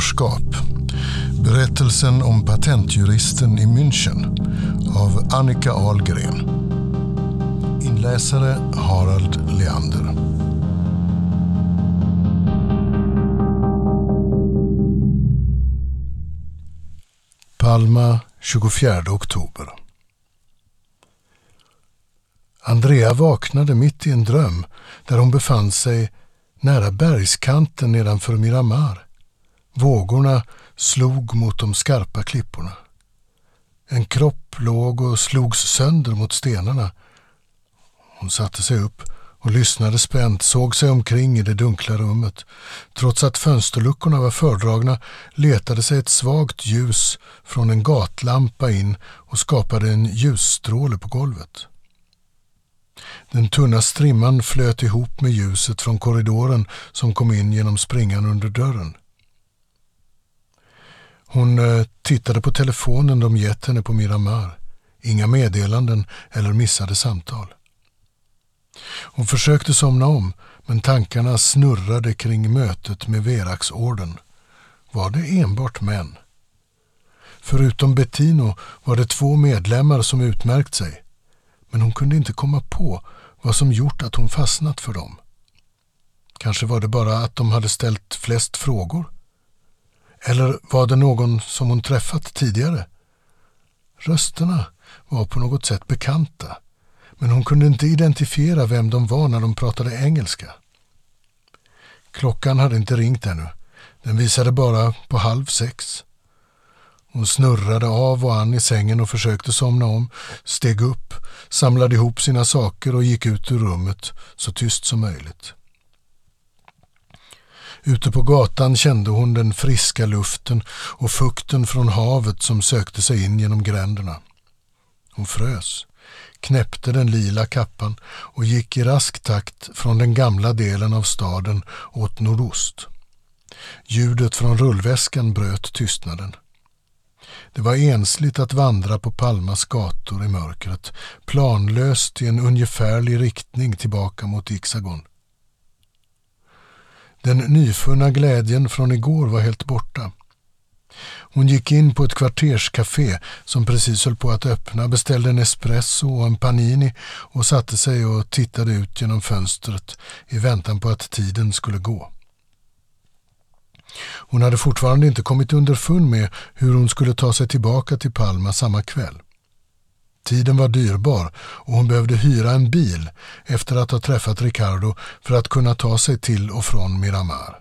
mentorskap. Berättelsen om patentjuristen i München av Annika Ahlgren. Inläsare Harald Leander. Palma 24 oktober. Andrea vaknade mitt i en dröm där hon befann sig nära bergskanten nedanför Miramar. Vågorna slog mot de skarpa klipporna. En kropp låg och slogs sönder mot stenarna. Hon satte sig upp och lyssnade spänt, såg sig omkring i det dunkla rummet. Trots att fönsterluckorna var fördragna letade sig ett svagt ljus från en gatlampa in och skapade en ljusstråle på golvet. Den tunna strimman flöt ihop med ljuset från korridoren som kom in genom springan under dörren. Hon eh, tittade på telefonen de gett henne på Miramar. Inga meddelanden eller missade samtal. Hon försökte somna om, men tankarna snurrade kring mötet med Veraxorden. Var det enbart män? Förutom Bettino var det två medlemmar som utmärkt sig. Men hon kunde inte komma på vad som gjort att hon fastnat för dem. Kanske var det bara att de hade ställt flest frågor? Eller var det någon som hon träffat tidigare? Rösterna var på något sätt bekanta, men hon kunde inte identifiera vem de var när de pratade engelska. Klockan hade inte ringt ännu. Den visade bara på halv sex. Hon snurrade av och an i sängen och försökte somna om, steg upp, samlade ihop sina saker och gick ut ur rummet så tyst som möjligt. Ute på gatan kände hon den friska luften och fukten från havet som sökte sig in genom gränderna. Hon frös, knäppte den lila kappan och gick i rask takt från den gamla delen av staden åt nordost. Ljudet från rullväskan bröt tystnaden. Det var ensligt att vandra på Palmas gator i mörkret, planlöst i en ungefärlig riktning tillbaka mot Ixagon. Den nyfunna glädjen från igår var helt borta. Hon gick in på ett kvarterscafé som precis höll på att öppna, beställde en espresso och en panini och satte sig och tittade ut genom fönstret i väntan på att tiden skulle gå. Hon hade fortfarande inte kommit underfund med hur hon skulle ta sig tillbaka till Palma samma kväll. Tiden var dyrbar och hon behövde hyra en bil efter att ha träffat Ricardo för att kunna ta sig till och från Miramar.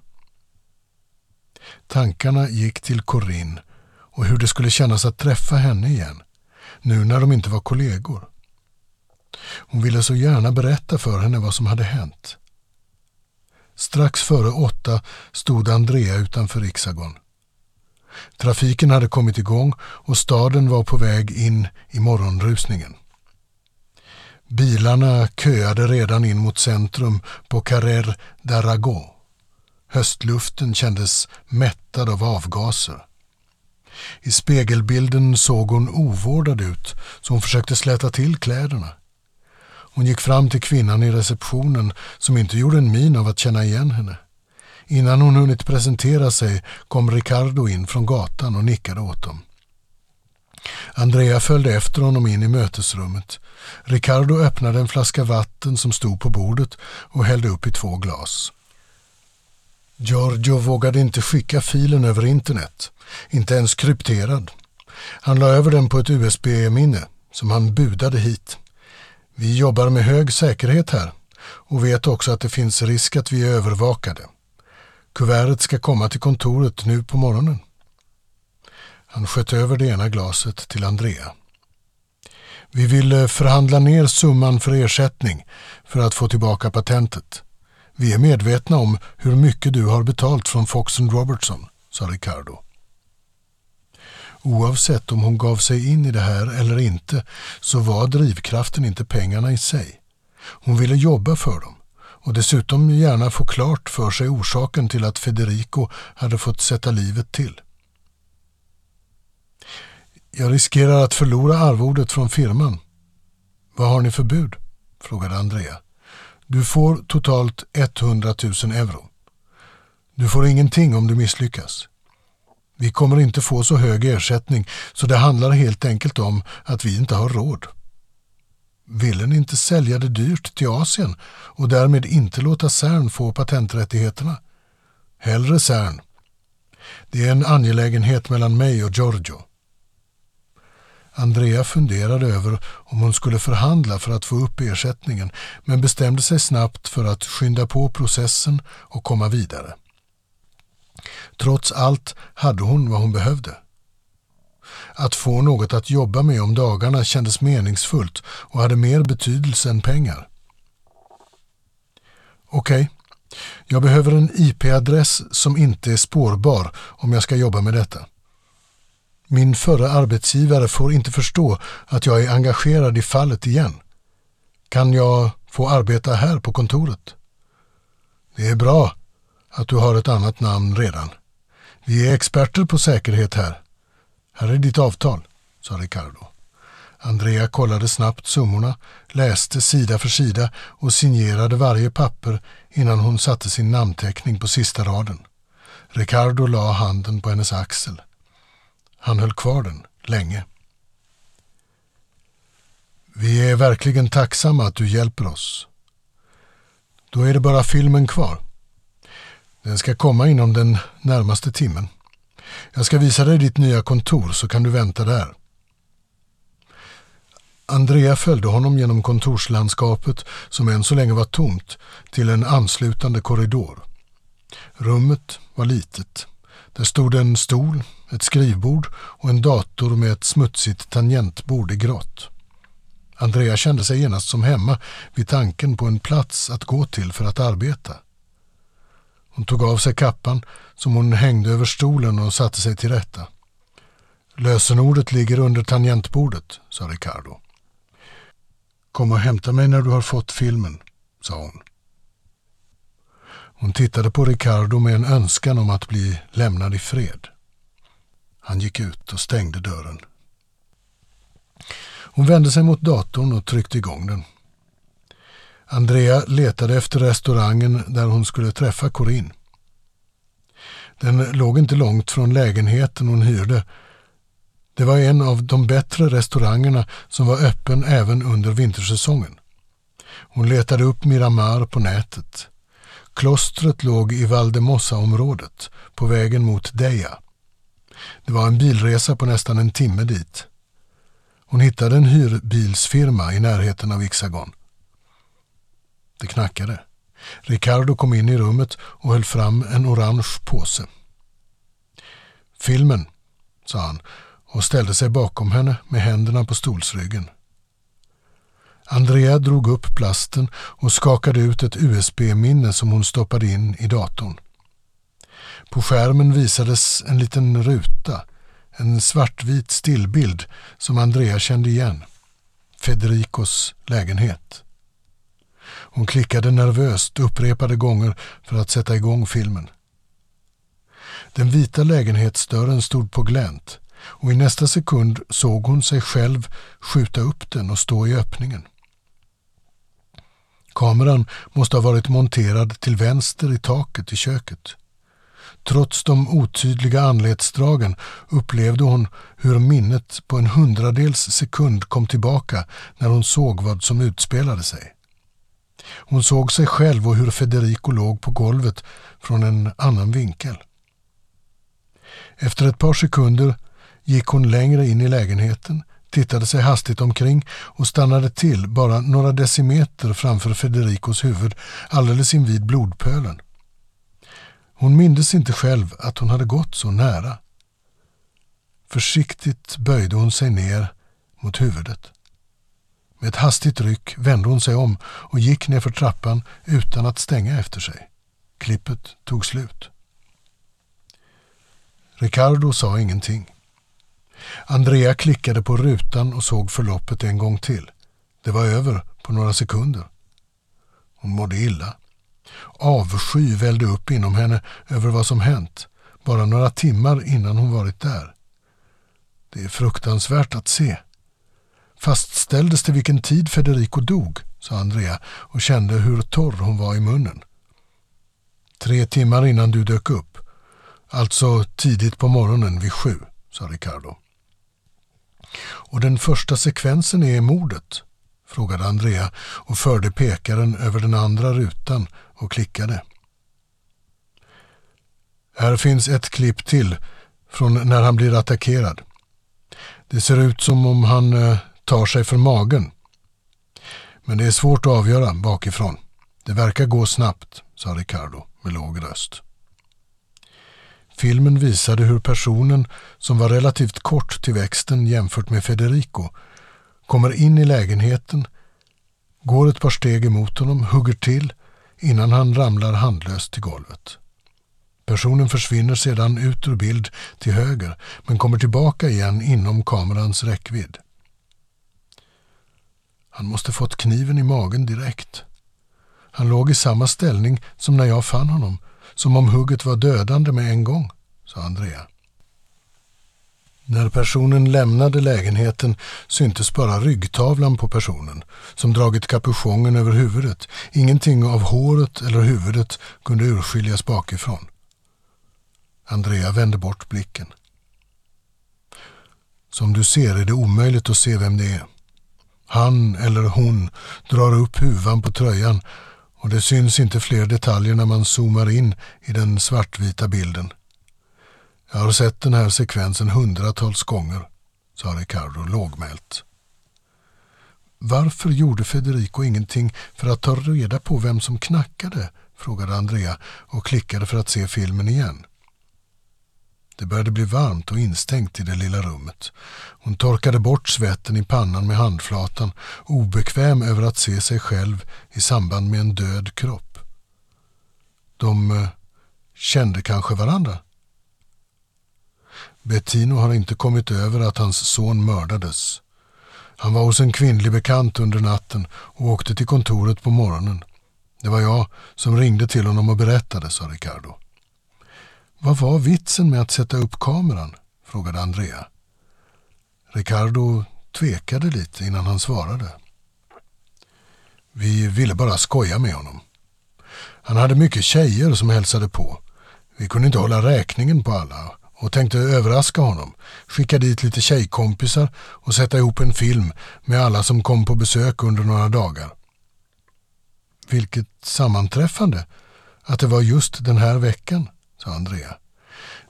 Tankarna gick till Corinne och hur det skulle kännas att träffa henne igen, nu när de inte var kollegor. Hon ville så gärna berätta för henne vad som hade hänt. Strax före åtta stod Andrea utanför Rixagon. Trafiken hade kommit igång och staden var på väg in i morgonrusningen. Bilarna köade redan in mot centrum på Carrer d'Arago. Höstluften kändes mättad av avgaser. I spegelbilden såg hon ovårdad ut så hon försökte släta till kläderna. Hon gick fram till kvinnan i receptionen som inte gjorde en min av att känna igen henne. Innan hon hunnit presentera sig kom Ricardo in från gatan och nickade åt dem. Andrea följde efter honom in i mötesrummet. Ricardo öppnade en flaska vatten som stod på bordet och hällde upp i två glas. Giorgio vågade inte skicka filen över internet, inte ens krypterad. Han la över den på ett USB-minne som han budade hit. Vi jobbar med hög säkerhet här och vet också att det finns risk att vi är övervakade. Kuvertet ska komma till kontoret nu på morgonen. Han sköt över det ena glaset till Andrea. Vi vill eh, förhandla ner summan för ersättning för att få tillbaka patentet. Vi är medvetna om hur mycket du har betalt från Fox Robertson, sa Ricardo. Oavsett om hon gav sig in i det här eller inte så var drivkraften inte pengarna i sig. Hon ville jobba för dem och dessutom gärna få klart för sig orsaken till att Federico hade fått sätta livet till. Jag riskerar att förlora arvodet från firman. Vad har ni för bud? frågade Andrea. Du får totalt 100 000 euro. Du får ingenting om du misslyckas. Vi kommer inte få så hög ersättning så det handlar helt enkelt om att vi inte har råd. Ville ni inte sälja det dyrt till Asien och därmed inte låta CERN få patenträttigheterna? Hellre CERN. Det är en angelägenhet mellan mig och Giorgio. Andrea funderade över om hon skulle förhandla för att få upp ersättningen men bestämde sig snabbt för att skynda på processen och komma vidare. Trots allt hade hon vad hon behövde. Att få något att jobba med om dagarna kändes meningsfullt och hade mer betydelse än pengar. Okej, okay. jag behöver en IP-adress som inte är spårbar om jag ska jobba med detta. Min förra arbetsgivare får inte förstå att jag är engagerad i fallet igen. Kan jag få arbeta här på kontoret? Det är bra att du har ett annat namn redan. Vi är experter på säkerhet här. Här är ditt avtal, sa Ricardo. Andrea kollade snabbt summorna, läste sida för sida och signerade varje papper innan hon satte sin namnteckning på sista raden. Ricardo la handen på hennes axel. Han höll kvar den länge. Vi är verkligen tacksamma att du hjälper oss. Då är det bara filmen kvar. Den ska komma inom den närmaste timmen. Jag ska visa dig ditt nya kontor så kan du vänta där. Andrea följde honom genom kontorslandskapet som än så länge var tomt till en anslutande korridor. Rummet var litet. Där stod en stol, ett skrivbord och en dator med ett smutsigt tangentbord i grått. Andrea kände sig genast som hemma vid tanken på en plats att gå till för att arbeta. Hon tog av sig kappan som hon hängde över stolen och satte sig till rätta. Lösenordet ligger under tangentbordet, sa Ricardo. Kom och hämta mig när du har fått filmen, sa hon. Hon tittade på Ricardo med en önskan om att bli lämnad i fred. Han gick ut och stängde dörren. Hon vände sig mot datorn och tryckte igång den. Andrea letade efter restaurangen där hon skulle träffa Corinne. Den låg inte långt från lägenheten hon hyrde. Det var en av de bättre restaurangerna som var öppen även under vintersäsongen. Hon letade upp Miramar på nätet. Klostret låg i Valdemossa-området på vägen mot Deja. Det var en bilresa på nästan en timme dit. Hon hittade en hyrbilsfirma i närheten av Ixagon. Det knackade. Ricardo kom in i rummet och höll fram en orange påse. Filmen, sa han och ställde sig bakom henne med händerna på stolsryggen. Andrea drog upp plasten och skakade ut ett USB-minne som hon stoppade in i datorn. På skärmen visades en liten ruta, en svartvit stillbild som Andrea kände igen. Federicos lägenhet. Hon klickade nervöst upprepade gånger för att sätta igång filmen. Den vita lägenhetsdörren stod på glänt och i nästa sekund såg hon sig själv skjuta upp den och stå i öppningen. Kameran måste ha varit monterad till vänster i taket i köket. Trots de otydliga anletsdragen upplevde hon hur minnet på en hundradels sekund kom tillbaka när hon såg vad som utspelade sig. Hon såg sig själv och hur Federico låg på golvet från en annan vinkel. Efter ett par sekunder gick hon längre in i lägenheten, tittade sig hastigt omkring och stannade till bara några decimeter framför Federicos huvud alldeles invid blodpölen. Hon mindes inte själv att hon hade gått så nära. Försiktigt böjde hon sig ner mot huvudet. Med ett hastigt ryck vände hon sig om och gick nerför trappan utan att stänga efter sig. Klippet tog slut. Ricardo sa ingenting. Andrea klickade på rutan och såg förloppet en gång till. Det var över på några sekunder. Hon mådde illa. Avsky vällde upp inom henne över vad som hänt, bara några timmar innan hon varit där. Det är fruktansvärt att se. Fastställdes det vilken tid Federico dog, sa Andrea och kände hur torr hon var i munnen. Tre timmar innan du dök upp. Alltså tidigt på morgonen vid sju, sa Ricardo. Och den första sekvensen är mordet? frågade Andrea och förde pekaren över den andra rutan och klickade. Här finns ett klipp till från när han blir attackerad. Det ser ut som om han eh, tar sig för magen. Men det är svårt att avgöra bakifrån. Det verkar gå snabbt, sa Ricardo med låg röst. Filmen visade hur personen, som var relativt kort till växten jämfört med Federico, kommer in i lägenheten, går ett par steg emot honom, hugger till innan han ramlar handlöst till golvet. Personen försvinner sedan ut ur bild till höger men kommer tillbaka igen inom kamerans räckvidd. Han måste fått kniven i magen direkt. Han låg i samma ställning som när jag fann honom, som om hugget var dödande med en gång, sa Andrea. När personen lämnade lägenheten syntes bara ryggtavlan på personen, som dragit kapuschongen över huvudet. Ingenting av håret eller huvudet kunde urskiljas bakifrån. Andrea vände bort blicken. Som du ser är det omöjligt att se vem det är. Han eller hon drar upp huvan på tröjan och det syns inte fler detaljer när man zoomar in i den svartvita bilden. Jag har sett den här sekvensen hundratals gånger, sa Ricardo lågmält. Varför gjorde Federico ingenting för att ta reda på vem som knackade? frågade Andrea och klickade för att se filmen igen. Det började bli varmt och instängt i det lilla rummet. Hon torkade bort svetten i pannan med handflatan, obekväm över att se sig själv i samband med en död kropp. De eh, kände kanske varandra? Bettino har inte kommit över att hans son mördades. Han var hos en kvinnlig bekant under natten och åkte till kontoret på morgonen. Det var jag som ringde till honom och berättade, sa Ricardo. Vad var vitsen med att sätta upp kameran? frågade Andrea. Ricardo tvekade lite innan han svarade. Vi ville bara skoja med honom. Han hade mycket tjejer som hälsade på. Vi kunde inte hålla räkningen på alla och tänkte överraska honom, skicka dit lite tjejkompisar och sätta ihop en film med alla som kom på besök under några dagar. Vilket sammanträffande att det var just den här veckan, sa Andrea.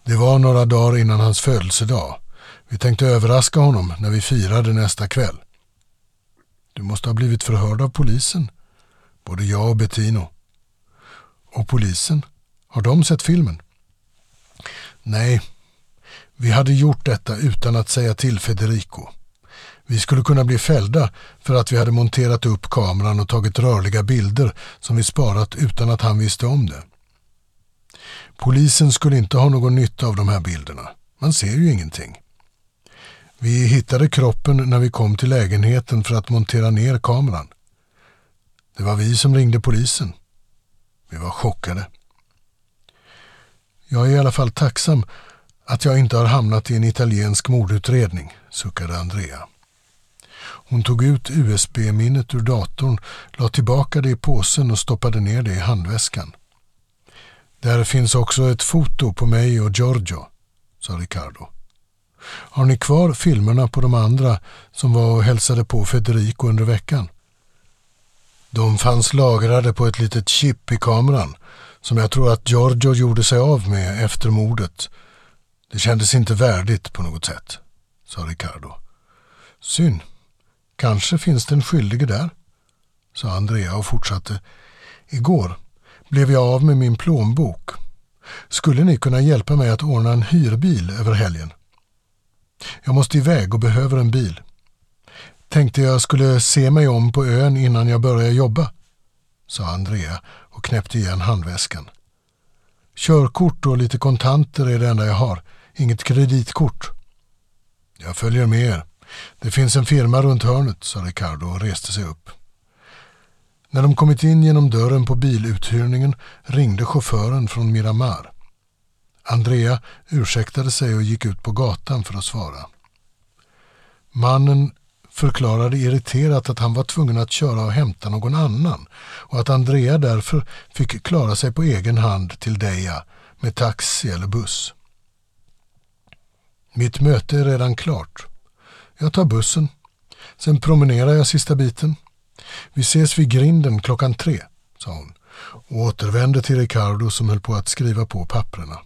Det var några dagar innan hans födelsedag. Vi tänkte överraska honom när vi firade nästa kväll. Du måste ha blivit förhörd av polisen. Både jag och Bettino. Och polisen? Har de sett filmen? Nej, vi hade gjort detta utan att säga till Federico. Vi skulle kunna bli fällda för att vi hade monterat upp kameran och tagit rörliga bilder som vi sparat utan att han visste om det. Polisen skulle inte ha någon nytta av de här bilderna. Man ser ju ingenting. Vi hittade kroppen när vi kom till lägenheten för att montera ner kameran. Det var vi som ringde polisen. Vi var chockade. Jag är i alla fall tacksam att jag inte har hamnat i en italiensk mordutredning, suckade Andrea. Hon tog ut USB-minnet ur datorn, la tillbaka det i påsen och stoppade ner det i handväskan. Där finns också ett foto på mig och Giorgio, sa Ricardo. Har ni kvar filmerna på de andra som var och hälsade på Federico under veckan? De fanns lagrade på ett litet chip i kameran som jag tror att Giorgio gjorde sig av med efter mordet. Det kändes inte värdigt på något sätt, sa Ricardo. Synd. Kanske finns det en skyldige där, sa Andrea och fortsatte. Igår blev jag av med min plånbok. Skulle ni kunna hjälpa mig att ordna en hyrbil över helgen? Jag måste iväg och behöver en bil. Tänkte jag skulle se mig om på ön innan jag börjar jobba, sa Andrea och knäppte igen handväskan. Körkort och lite kontanter är det enda jag har, inget kreditkort. Jag följer med er. Det finns en firma runt hörnet, sa Ricardo och reste sig upp. När de kommit in genom dörren på biluthyrningen ringde chauffören från Miramar. Andrea ursäktade sig och gick ut på gatan för att svara. Mannen förklarade irriterat att han var tvungen att köra och hämta någon annan och att Andrea därför fick klara sig på egen hand till Deja med taxi eller buss. Mitt möte är redan klart. Jag tar bussen. Sen promenerar jag sista biten. Vi ses vid grinden klockan tre, sa hon och återvände till Ricardo som höll på att skriva på papprena.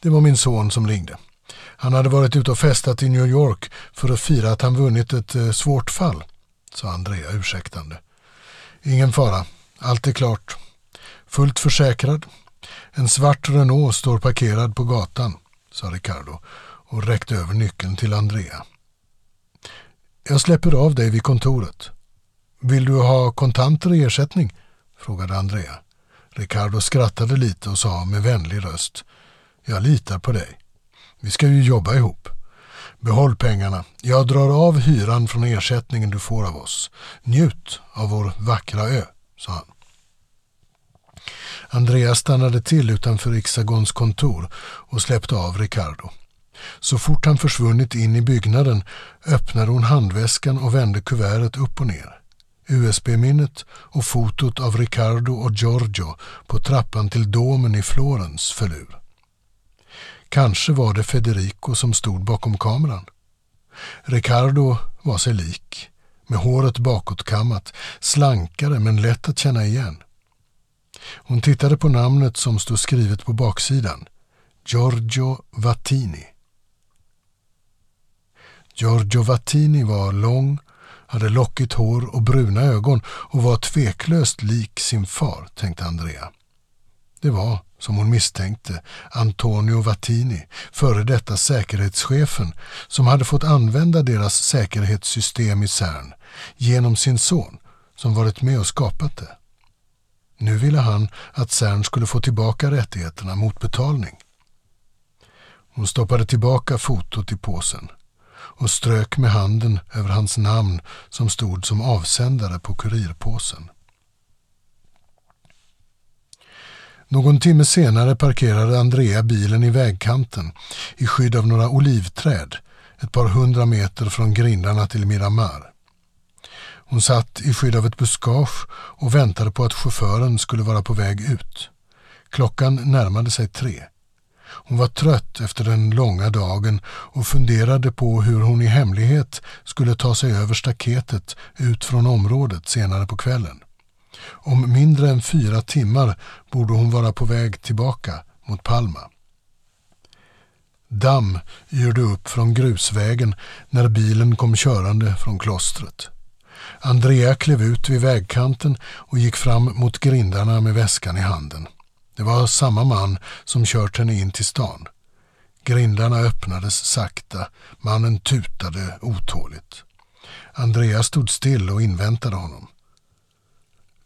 Det var min son som ringde. Han hade varit ute och festat i New York för att fira att han vunnit ett eh, svårt fall, sa Andrea ursäktande. Ingen fara, allt är klart. Fullt försäkrad. En svart Renault står parkerad på gatan, sa Ricardo och räckte över nyckeln till Andrea. Jag släpper av dig vid kontoret. Vill du ha kontanter i ersättning? frågade Andrea. Ricardo skrattade lite och sa med vänlig röst. Jag litar på dig. Vi ska ju jobba ihop. Behåll pengarna. Jag drar av hyran från ersättningen du får av oss. Njut av vår vackra ö, sa han. Andreas stannade till utanför Hexagons kontor och släppte av Ricardo. Så fort han försvunnit in i byggnaden öppnade hon handväskan och vände kuvertet upp och ner. USB-minnet och fotot av Ricardo och Giorgio på trappan till domen i Florens föll ur. Kanske var det Federico som stod bakom kameran. Ricardo var sig lik, med håret bakåtkammat, slankare men lätt att känna igen. Hon tittade på namnet som stod skrivet på baksidan. Giorgio Vattini. Giorgio Vattini var lång, hade lockigt hår och bruna ögon och var tveklöst lik sin far, tänkte Andrea. Det var, som hon misstänkte, Antonio Vattini, före detta säkerhetschefen, som hade fått använda deras säkerhetssystem i CERN genom sin son, som varit med och skapat det. Nu ville han att CERN skulle få tillbaka rättigheterna mot betalning. Hon stoppade tillbaka fotot i påsen och strök med handen över hans namn som stod som avsändare på kurirpåsen. Någon timme senare parkerade Andrea bilen i vägkanten i skydd av några olivträd ett par hundra meter från grindarna till Miramar. Hon satt i skydd av ett buskage och väntade på att chauffören skulle vara på väg ut. Klockan närmade sig tre. Hon var trött efter den långa dagen och funderade på hur hon i hemlighet skulle ta sig över staketet ut från området senare på kvällen. Om mindre än fyra timmar borde hon vara på väg tillbaka mot Palma. Damm yrde upp från grusvägen när bilen kom körande från klostret. Andrea klev ut vid vägkanten och gick fram mot grindarna med väskan i handen. Det var samma man som kört henne in till stan. Grindarna öppnades sakta. Mannen tutade otåligt. Andrea stod still och inväntade honom.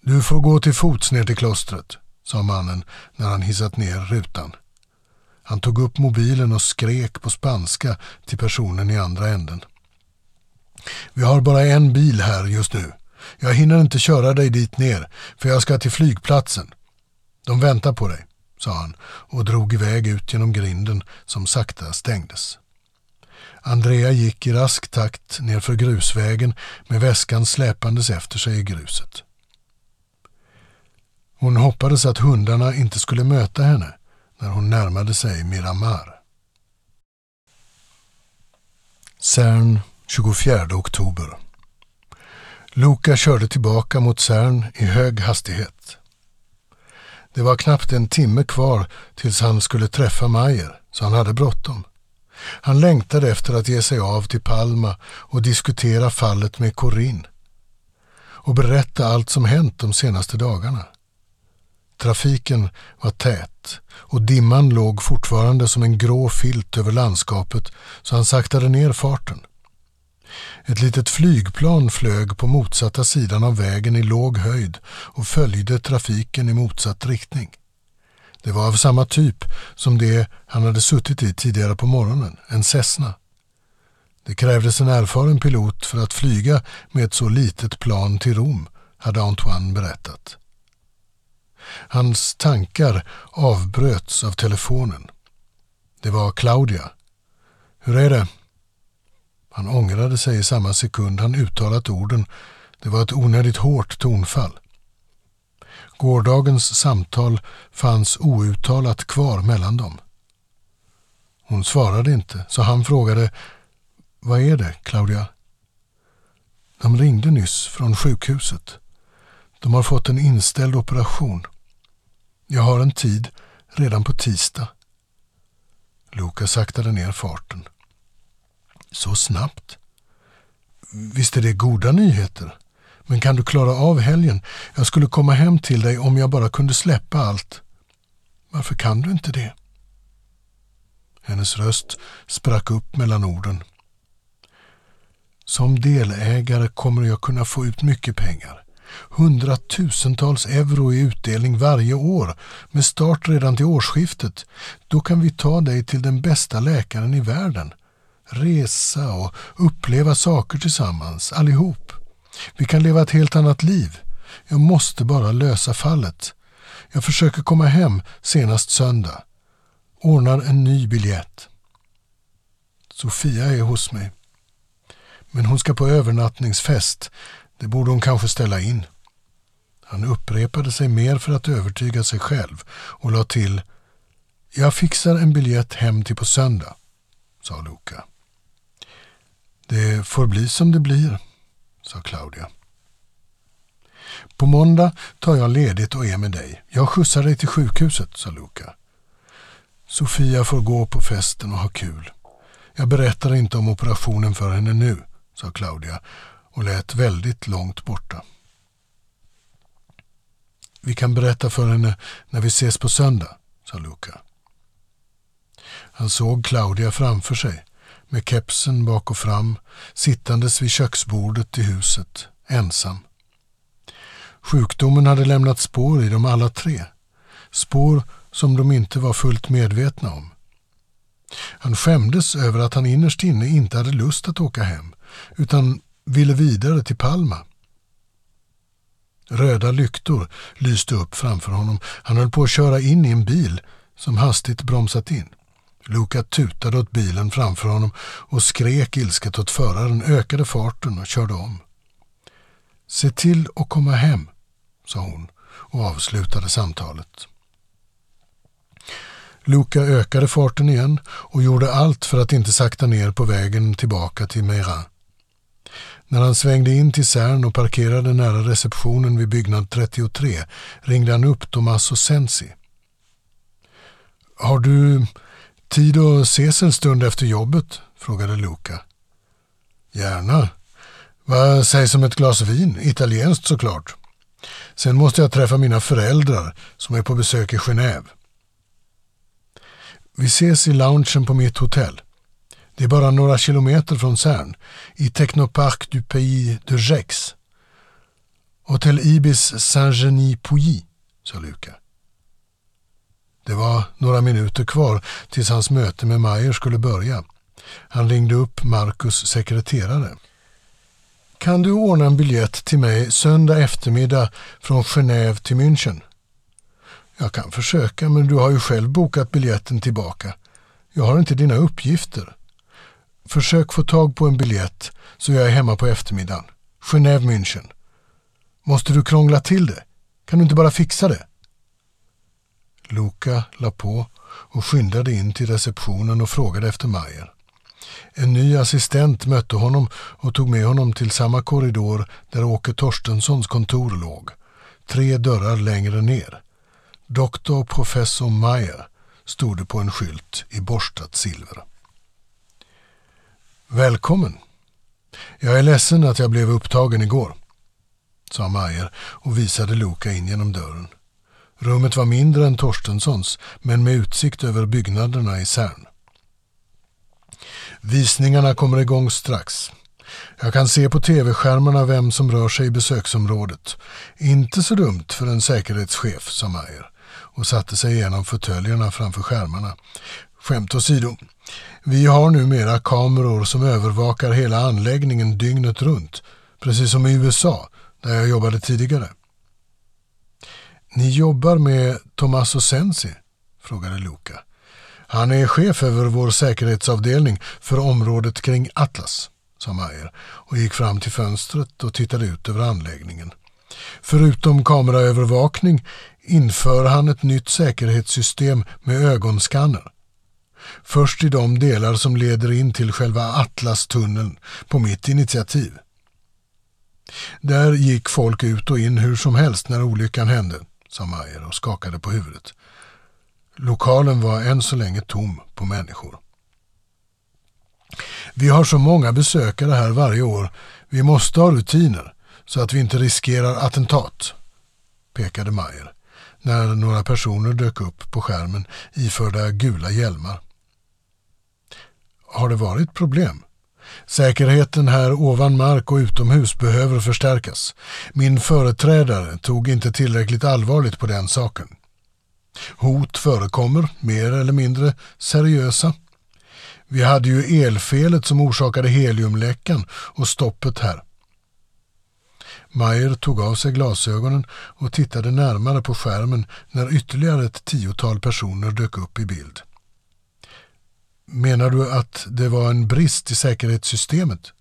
Du får gå till fots ner till klostret, sa mannen när han hissat ner rutan. Han tog upp mobilen och skrek på spanska till personen i andra änden. Vi har bara en bil här just nu. Jag hinner inte köra dig dit ner, för jag ska till flygplatsen. De väntar på dig, sa han och drog iväg ut genom grinden som sakta stängdes. Andrea gick i rask takt nerför grusvägen med väskan släpandes efter sig i gruset. Hon hoppades att hundarna inte skulle möta henne när hon närmade sig Miramar. CERN 24 oktober. Luca körde tillbaka mot CERN i hög hastighet. Det var knappt en timme kvar tills han skulle träffa Mayer, så han hade bråttom. Han längtade efter att ge sig av till Palma och diskutera fallet med Corinne och berätta allt som hänt de senaste dagarna. Trafiken var tät och dimman låg fortfarande som en grå filt över landskapet så han saktade ner farten. Ett litet flygplan flög på motsatta sidan av vägen i låg höjd och följde trafiken i motsatt riktning. Det var av samma typ som det han hade suttit i tidigare på morgonen, en Cessna. Det krävdes en erfaren pilot för att flyga med ett så litet plan till Rom, hade Antoine berättat. Hans tankar avbröts av telefonen. Det var Claudia. Hur är det? Han ångrade sig i samma sekund han uttalat orden. Det var ett onödigt hårt tonfall. Gårdagens samtal fanns outtalat kvar mellan dem. Hon svarade inte, så han frågade Vad är det, Claudia? De ringde nyss från sjukhuset. De har fått en inställd operation. Jag har en tid redan på tisdag. Luka saktade ner farten. Så snabbt? Visst är det goda nyheter? Men kan du klara av helgen? Jag skulle komma hem till dig om jag bara kunde släppa allt. Varför kan du inte det? Hennes röst sprack upp mellan orden. Som delägare kommer jag kunna få ut mycket pengar. Hundratusentals euro i utdelning varje år med start redan till årsskiftet. Då kan vi ta dig till den bästa läkaren i världen. Resa och uppleva saker tillsammans, allihop. Vi kan leva ett helt annat liv. Jag måste bara lösa fallet. Jag försöker komma hem senast söndag. Ordnar en ny biljett. Sofia är hos mig. Men hon ska på övernattningsfest. Det borde hon kanske ställa in. Han upprepade sig mer för att övertyga sig själv och la till Jag fixar en biljett hem till på söndag, sa Luca. Det får bli som det blir, sa Claudia. På måndag tar jag ledigt och är med dig. Jag skjutsar dig till sjukhuset, sa Luca. Sofia får gå på festen och ha kul. Jag berättar inte om operationen för henne nu, sa Claudia och lät väldigt långt borta. Vi kan berätta för henne när vi ses på söndag, sa Luca. Han såg Claudia framför sig med kepsen bak och fram sittandes vid köksbordet i huset, ensam. Sjukdomen hade lämnat spår i dem alla tre. Spår som de inte var fullt medvetna om. Han skämdes över att han innerst inne inte hade lust att åka hem utan ville vidare till Palma. Röda lyktor lyste upp framför honom. Han höll på att köra in i en bil som hastigt bromsat in. Luka tutade åt bilen framför honom och skrek ilsket åt föraren, ökade farten och körde om. Se till att komma hem, sa hon och avslutade samtalet. Luka ökade farten igen och gjorde allt för att inte sakta ner på vägen tillbaka till Meira. När han svängde in till Cern och parkerade nära receptionen vid byggnad 33 ringde han upp Tommaso Sensi. Har du tid att ses en stund efter jobbet? frågade Luca. Gärna. Vad sägs om ett glas vin? Italienskt såklart. Sen måste jag träffa mina föräldrar som är på besök i Genève. Vi ses i loungen på mitt hotell. Det är bara några kilometer från Cern, i Technopark du Pays de Gex. Hotell Ibis Saint-Genis-Pouilly, sa Luca. Det var några minuter kvar tills hans möte med Meyer skulle börja. Han ringde upp Marcus sekreterare. Kan du ordna en biljett till mig söndag eftermiddag från Genève till München? Jag kan försöka, men du har ju själv bokat biljetten tillbaka. Jag har inte dina uppgifter. Försök få tag på en biljett så jag är hemma på eftermiddagen. Genève München. Måste du krångla till det? Kan du inte bara fixa det? Luca la på och skyndade in till receptionen och frågade efter Mayer. En ny assistent mötte honom och tog med honom till samma korridor där Åke Torstenssons kontor låg. Tre dörrar längre ner. Doktor professor Mayer stod det på en skylt i borstat silver. Välkommen. Jag är ledsen att jag blev upptagen igår, sa Mayer och visade Luka in genom dörren. Rummet var mindre än Torstenssons men med utsikt över byggnaderna i Cern. Visningarna kommer igång strax. Jag kan se på tv-skärmarna vem som rör sig i besöksområdet. Inte så dumt för en säkerhetschef, sa Mayer och satte sig igenom fåtöljerna framför skärmarna. Skämt åsido. Vi har numera kameror som övervakar hela anläggningen dygnet runt, precis som i USA, där jag jobbade tidigare. Ni jobbar med Tommaso Sensi? frågade Luca. Han är chef över vår säkerhetsavdelning för området kring Atlas, sa Mayer och gick fram till fönstret och tittade ut över anläggningen. Förutom kameraövervakning inför han ett nytt säkerhetssystem med ögonskanner. Först i de delar som leder in till själva Atlas-tunneln på mitt initiativ. Där gick folk ut och in hur som helst när olyckan hände, sa Mayer och skakade på huvudet. Lokalen var än så länge tom på människor. Vi har så många besökare här varje år. Vi måste ha rutiner så att vi inte riskerar attentat, pekade Mayer när några personer dök upp på skärmen iförda gula hjälmar. Har det varit problem? Säkerheten här ovan mark och utomhus behöver förstärkas. Min företrädare tog inte tillräckligt allvarligt på den saken. Hot förekommer, mer eller mindre seriösa. Vi hade ju elfelet som orsakade heliumläckan och stoppet här. Mayer tog av sig glasögonen och tittade närmare på skärmen när ytterligare ett tiotal personer dök upp i bild. Menar du att det var en brist i säkerhetssystemet?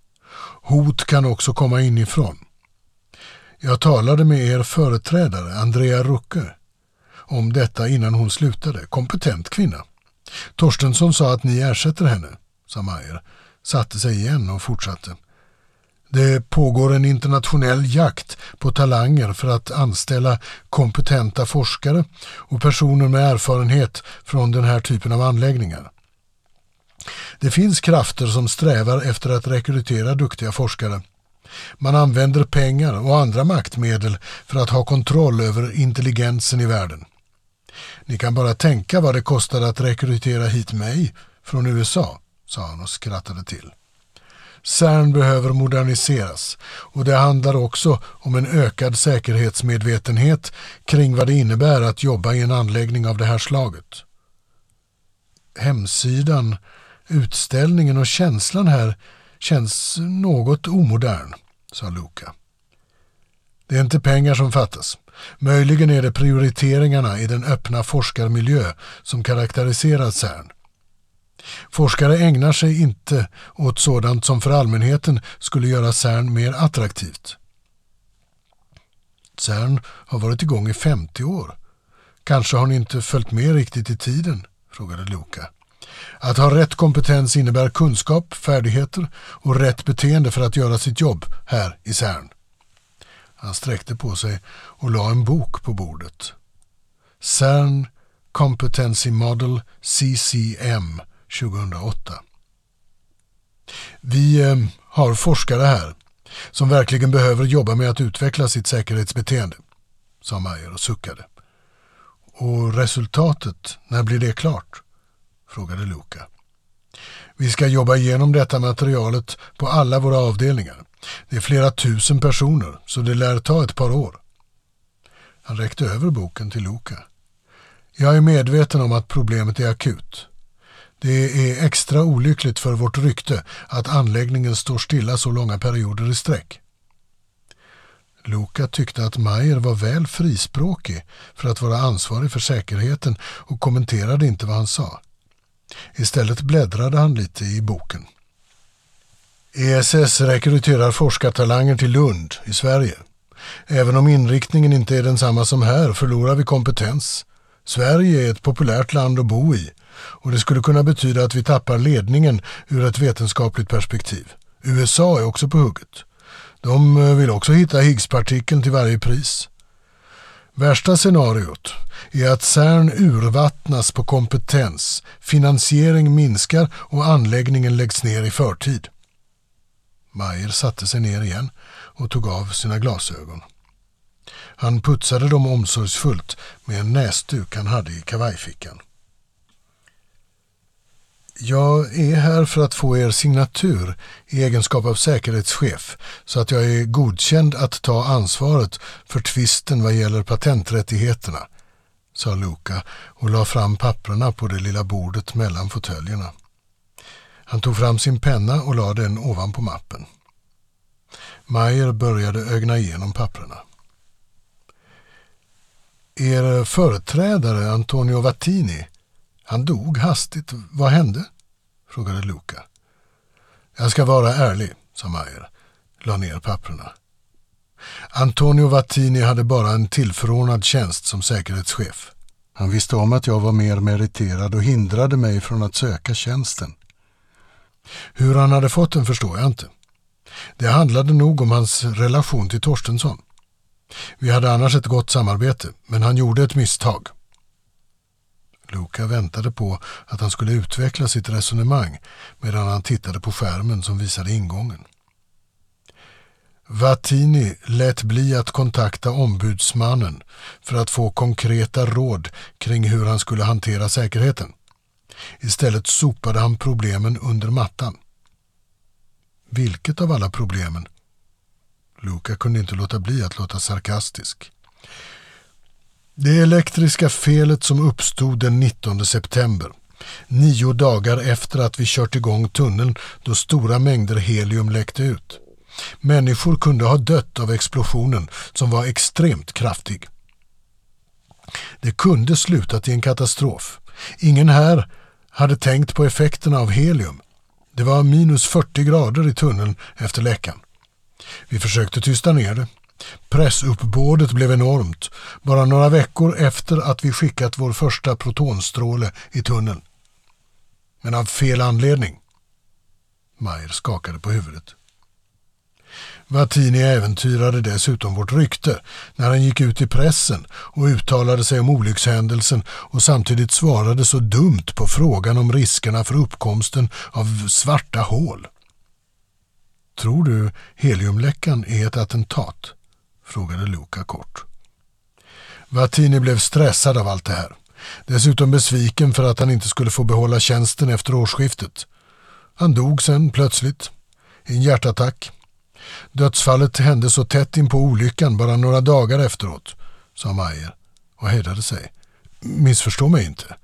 Hot kan också komma inifrån. Jag talade med er företrädare, Andrea Rucke, om detta innan hon slutade. Kompetent kvinna. Torstensson sa att ni ersätter henne, sa Mayer, satte sig igen och fortsatte. Det pågår en internationell jakt på talanger för att anställa kompetenta forskare och personer med erfarenhet från den här typen av anläggningar. Det finns krafter som strävar efter att rekrytera duktiga forskare. Man använder pengar och andra maktmedel för att ha kontroll över intelligensen i världen. Ni kan bara tänka vad det kostade att rekrytera hit mig från USA, sa han och skrattade till. CERN behöver moderniseras och det handlar också om en ökad säkerhetsmedvetenhet kring vad det innebär att jobba i en anläggning av det här slaget. Hemsidan, utställningen och känslan här känns något omodern, sa Luca. Det är inte pengar som fattas. Möjligen är det prioriteringarna i den öppna forskarmiljö som karaktäriserar CERN. Forskare ägnar sig inte åt sådant som för allmänheten skulle göra CERN mer attraktivt. CERN har varit igång i 50 år. Kanske har ni inte följt med riktigt i tiden? frågade Luca. Att ha rätt kompetens innebär kunskap, färdigheter och rätt beteende för att göra sitt jobb här i CERN. Han sträckte på sig och la en bok på bordet. CERN Competency Model CCM 2008. Vi eh, har forskare här som verkligen behöver jobba med att utveckla sitt säkerhetsbeteende, sa Mayer och suckade. Och resultatet, när blir det klart? Frågade Luca. Vi ska jobba igenom detta materialet på alla våra avdelningar. Det är flera tusen personer, så det lär ta ett par år. Han räckte över boken till Luca. Jag är medveten om att problemet är akut. Det är extra olyckligt för vårt rykte att anläggningen står stilla så långa perioder i sträck. Luka tyckte att Mayer var väl frispråkig för att vara ansvarig för säkerheten och kommenterade inte vad han sa. Istället bläddrade han lite i boken. ESS rekryterar forskartalanger till Lund i Sverige. Även om inriktningen inte är densamma som här förlorar vi kompetens. Sverige är ett populärt land att bo i och det skulle kunna betyda att vi tappar ledningen ur ett vetenskapligt perspektiv. USA är också på hugget. De vill också hitta Higgspartikeln till varje pris. Värsta scenariot är att CERN urvattnas på kompetens, finansiering minskar och anläggningen läggs ner i förtid. Mayer satte sig ner igen och tog av sina glasögon. Han putsade dem omsorgsfullt med en näsduk han hade i kavajfickan. Jag är här för att få er signatur i egenskap av säkerhetschef så att jag är godkänd att ta ansvaret för tvisten vad gäller patenträttigheterna, sa Luca och la fram papperna på det lilla bordet mellan fåtöljerna. Han tog fram sin penna och lade den ovanpå mappen. Mayer började ögna igenom papperna. Er företrädare Antonio Vattini han dog hastigt. Vad hände? frågade Luca. Jag ska vara ärlig, sa Mayer, la ner papperna. Antonio Vattini hade bara en tillförordnad tjänst som säkerhetschef. Han visste om att jag var mer meriterad och hindrade mig från att söka tjänsten. Hur han hade fått den förstår jag inte. Det handlade nog om hans relation till Torstensson. Vi hade annars ett gott samarbete, men han gjorde ett misstag. Luca väntade på att han skulle utveckla sitt resonemang medan han tittade på skärmen som visade ingången. Vattini lät bli att kontakta ombudsmannen för att få konkreta råd kring hur han skulle hantera säkerheten. Istället sopade han problemen under mattan. Vilket av alla problemen? Luca kunde inte låta bli att låta sarkastisk. Det elektriska felet som uppstod den 19 september, nio dagar efter att vi kört igång tunneln då stora mängder helium läckte ut. Människor kunde ha dött av explosionen som var extremt kraftig. Det kunde slutat i en katastrof. Ingen här hade tänkt på effekterna av helium. Det var minus 40 grader i tunneln efter läckan. Vi försökte tysta ner det. Pressuppbådet blev enormt, bara några veckor efter att vi skickat vår första protonstråle i tunneln. Men av fel anledning. Mayer skakade på huvudet. Vattini äventyrade dessutom vårt rykte när han gick ut i pressen och uttalade sig om olyckshändelsen och samtidigt svarade så dumt på frågan om riskerna för uppkomsten av svarta hål. Tror du heliumläckan är ett attentat? Frågade Luca kort. Vattini blev stressad av allt det här. Dessutom besviken för att han inte skulle få behålla tjänsten efter årsskiftet. Han dog sen plötsligt i en hjärtattack Dödsfallet hände så tätt in på olyckan bara några dagar efteråt, sa Mayer och hejdade sig. Missförstå mig inte.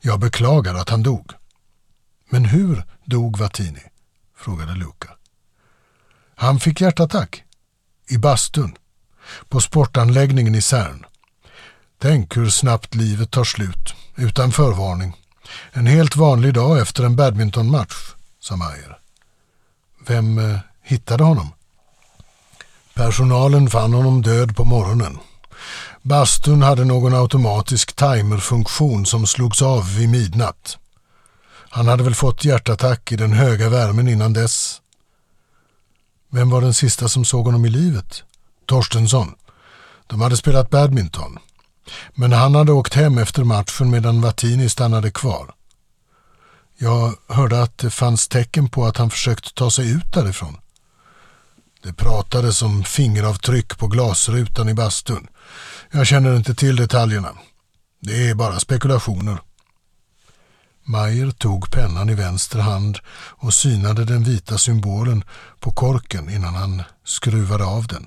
Jag beklagar att han dog. Men hur dog Vattini? frågade Luca. Han fick hjärtattack. I bastun. På sportanläggningen i Cern. Tänk hur snabbt livet tar slut, utan förvarning. En helt vanlig dag efter en badmintonmatch, sa Mayer. Vem eh, hittade honom? Personalen fann honom död på morgonen. Bastun hade någon automatisk timerfunktion som slogs av vid midnatt. Han hade väl fått hjärtattack i den höga värmen innan dess. Vem var den sista som såg honom i livet? Torstensson. De hade spelat badminton. Men han hade åkt hem efter matchen medan Vattini stannade kvar. Jag hörde att det fanns tecken på att han försökt ta sig ut därifrån. Det pratades om fingeravtryck på glasrutan i bastun. Jag känner inte till detaljerna. Det är bara spekulationer. Mayer tog pennan i vänster hand och synade den vita symbolen på korken innan han skruvade av den.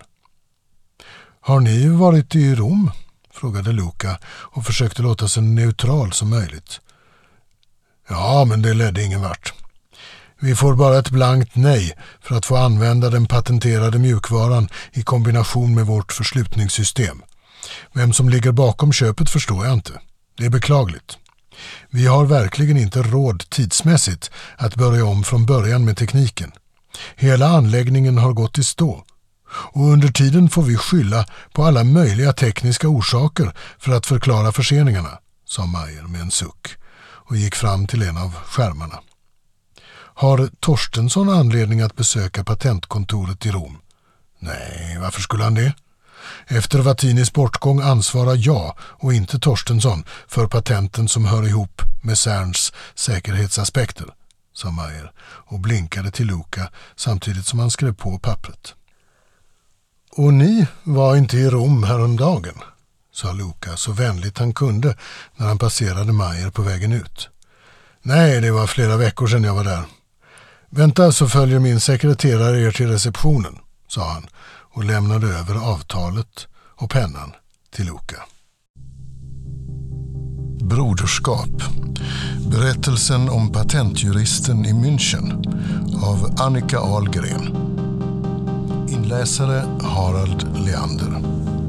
Har ni varit i Rom? frågade Luca och försökte låta så neutral som möjligt. Ja, men det ledde ingen vart. Vi får bara ett blankt nej för att få använda den patenterade mjukvaran i kombination med vårt förslutningssystem. Vem som ligger bakom köpet förstår jag inte. Det är beklagligt. Vi har verkligen inte råd tidsmässigt att börja om från början med tekniken. Hela anläggningen har gått i stå och under tiden får vi skylla på alla möjliga tekniska orsaker för att förklara förseningarna, sa Mayer med en suck och gick fram till en av skärmarna. Har Torstensson anledning att besöka patentkontoret i Rom? Nej, varför skulle han det? Efter Vattinis bortgång ansvarar jag och inte Torstensson för patenten som hör ihop med CERNs säkerhetsaspekter, sa Mayer och blinkade till Luca samtidigt som han skrev på pappret. Och ni var inte i Rom häromdagen, sa Luca så vänligt han kunde när han passerade Mayer på vägen ut. Nej, det var flera veckor sedan jag var där. Vänta så följer min sekreterare er till receptionen, sa han och lämnade över avtalet och pennan till Luca. Broderskap. Berättelsen om patentjuristen i München av Annika Ahlgren. Inläsare Harald Leander.